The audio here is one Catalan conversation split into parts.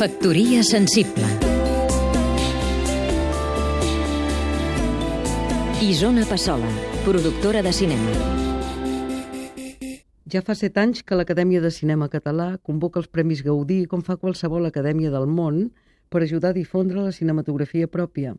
Factoria sensible Isona Passola, productora de cinema. Ja fa set anys que l'Acadèmia de Cinema Català convoca els Premis Gaudí com fa qualsevol acadèmia del món per ajudar a difondre la cinematografia pròpia.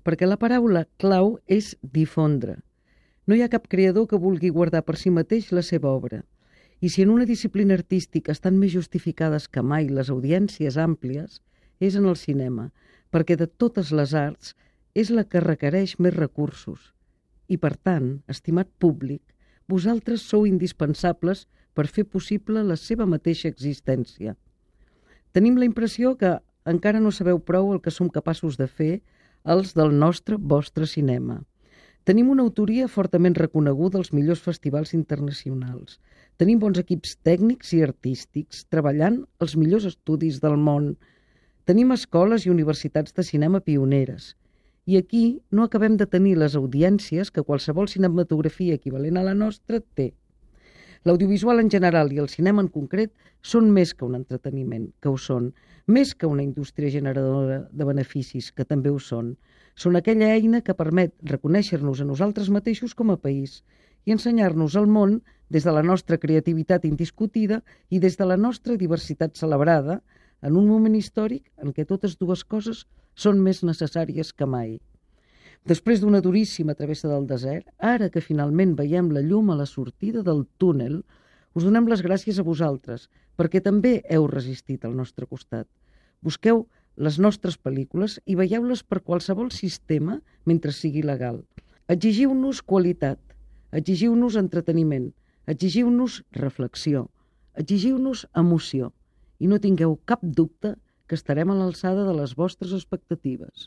Perquè la paraula clau és difondre. No hi ha cap creador que vulgui guardar per si mateix la seva obra. I si en una disciplina artística estan més justificades que mai les audiències àmplies, és en el cinema, perquè de totes les arts és la que requereix més recursos. I, per tant, estimat públic, vosaltres sou indispensables per fer possible la seva mateixa existència. Tenim la impressió que encara no sabeu prou el que som capaços de fer els del nostre vostre cinema. Tenim una autoria fortament reconeguda als millors festivals internacionals. Tenim bons equips tècnics i artístics treballant als millors estudis del món. Tenim escoles i universitats de cinema pioneres. I aquí no acabem de tenir les audiències que qualsevol cinematografia equivalent a la nostra té. L'audiovisual en general i el cinema en concret són més que un entreteniment, que ho són, més que una indústria generadora de beneficis, que també ho són. Són aquella eina que permet reconèixer-nos a nosaltres mateixos com a país i ensenyar-nos al món des de la nostra creativitat indiscutida i des de la nostra diversitat celebrada en un moment històric en què totes dues coses són més necessàries que mai. Després d'una duríssima travessa del desert, ara que finalment veiem la llum a la sortida del túnel, us donem les gràcies a vosaltres, perquè també heu resistit al nostre costat. Busqueu les nostres pel·lícules i veieu-les per qualsevol sistema mentre sigui legal. Exigiu-nos qualitat, exigiu-nos entreteniment, exigiu-nos reflexió, exigiu-nos emoció i no tingueu cap dubte que estarem a l'alçada de les vostres expectatives.